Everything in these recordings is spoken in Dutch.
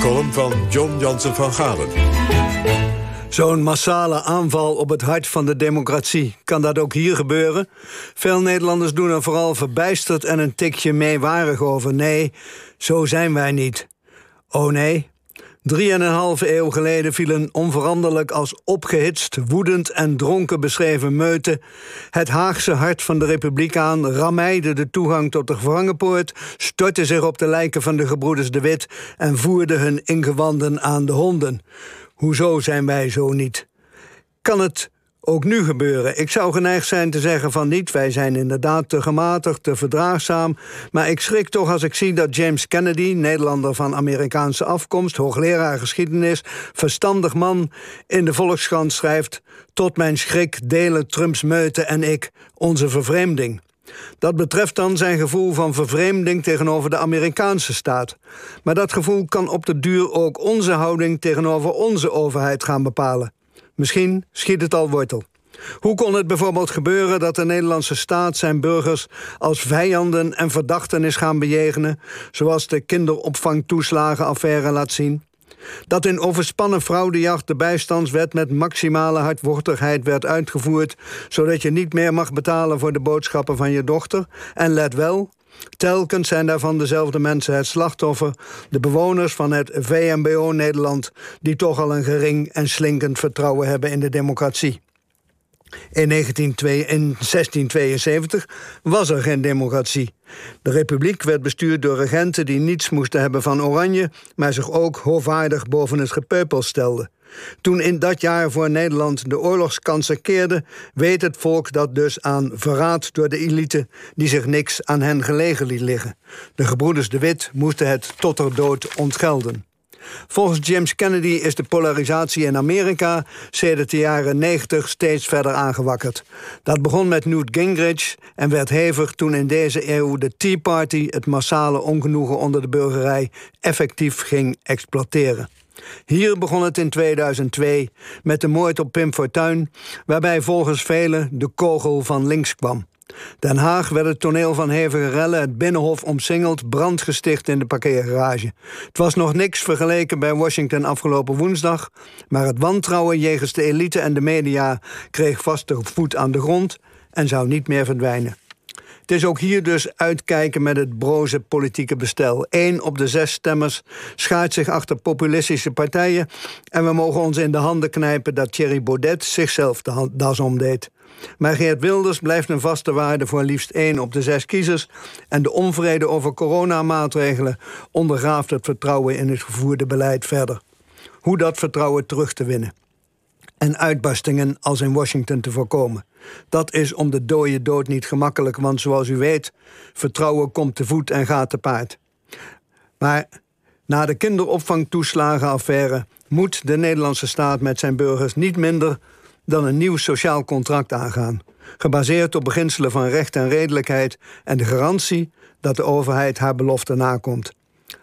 column van John Jansen van Galen. Zo'n massale aanval op het hart van de democratie. Kan dat ook hier gebeuren? Veel Nederlanders doen er vooral verbijsterd en een tikje meewarig over. Nee, zo zijn wij niet. Oh nee, Drieënhalve eeuw geleden vielen onveranderlijk als opgehitst, woedend en dronken beschreven meuten het Haagse hart van de republiek aan, rammeide de toegang tot de gevangenpoort, stortte zich op de lijken van de gebroeders de Wit en voerde hun ingewanden aan de honden. Hoezo zijn wij zo niet? Kan het ook nu gebeuren. Ik zou geneigd zijn te zeggen van niet. Wij zijn inderdaad te gematigd, te verdraagzaam. Maar ik schrik toch als ik zie dat James Kennedy, Nederlander van Amerikaanse afkomst, hoogleraar geschiedenis, verstandig man, in de Volkskrant schrijft: Tot mijn schrik delen Trumps meute en ik onze vervreemding. Dat betreft dan zijn gevoel van vervreemding tegenover de Amerikaanse staat. Maar dat gevoel kan op de duur ook onze houding tegenover onze overheid gaan bepalen. Misschien schiet het al wortel. Hoe kon het bijvoorbeeld gebeuren dat de Nederlandse staat zijn burgers als vijanden en verdachten is gaan bejegenen, zoals de kinderopvangtoeslagenaffaire laat zien? Dat in overspannen fraudejacht de bijstandswet met maximale hardwortigheid werd uitgevoerd, zodat je niet meer mag betalen voor de boodschappen van je dochter? En let wel, Telkens zijn daarvan dezelfde mensen het slachtoffer, de bewoners van het VMBO Nederland, die toch al een gering en slinkend vertrouwen hebben in de democratie. In 1672 was er geen democratie. De republiek werd bestuurd door regenten die niets moesten hebben van Oranje, maar zich ook hoogwaardig boven het gepeupel stelden. Toen in dat jaar voor Nederland de oorlogskansen keerden, weet het volk dat dus aan verraad door de elite die zich niks aan hen gelegen liet liggen. De gebroeders de Wit moesten het tot er dood ontgelden. Volgens James Kennedy is de polarisatie in Amerika sedert de jaren 90 steeds verder aangewakkerd. Dat begon met Newt Gingrich en werd hevig toen in deze eeuw de Tea Party het massale ongenoegen onder de burgerij effectief ging exploiteren. Hier begon het in 2002 met de moord op Pim Fortuyn, waarbij volgens velen de kogel van links kwam. Den Haag werd het toneel van hevige rellen, het Binnenhof omsingeld, brand gesticht in de parkeergarage. Het was nog niks vergeleken bij Washington afgelopen woensdag, maar het wantrouwen jegens de elite en de media kreeg vaste voet aan de grond en zou niet meer verdwijnen. Het is ook hier dus uitkijken met het broze politieke bestel. Eén op de zes stemmers schaart zich achter populistische partijen... en we mogen ons in de handen knijpen dat Thierry Baudet zichzelf de das omdeed. Maar Geert Wilders blijft een vaste waarde voor liefst één op de zes kiezers... en de onvrede over coronamaatregelen ondergraaft het vertrouwen in het gevoerde beleid verder. Hoe dat vertrouwen terug te winnen en uitbarstingen als in Washington te voorkomen. Dat is om de dode dood niet gemakkelijk, want zoals u weet, vertrouwen komt te voet en gaat te paard. Maar na de kinderopvangtoeslagenaffaire moet de Nederlandse staat met zijn burgers niet minder dan een nieuw sociaal contract aangaan, gebaseerd op beginselen van recht en redelijkheid en de garantie dat de overheid haar belofte nakomt.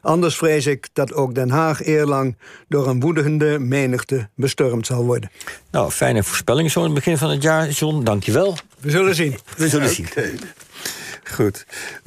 Anders vrees ik dat ook Den Haag eerlang door een woedende menigte bestormd zal worden. Nou, fijne voorspelling zo in het begin van het jaar, John. Dank je wel. We zullen zien. We zullen zien. Goed.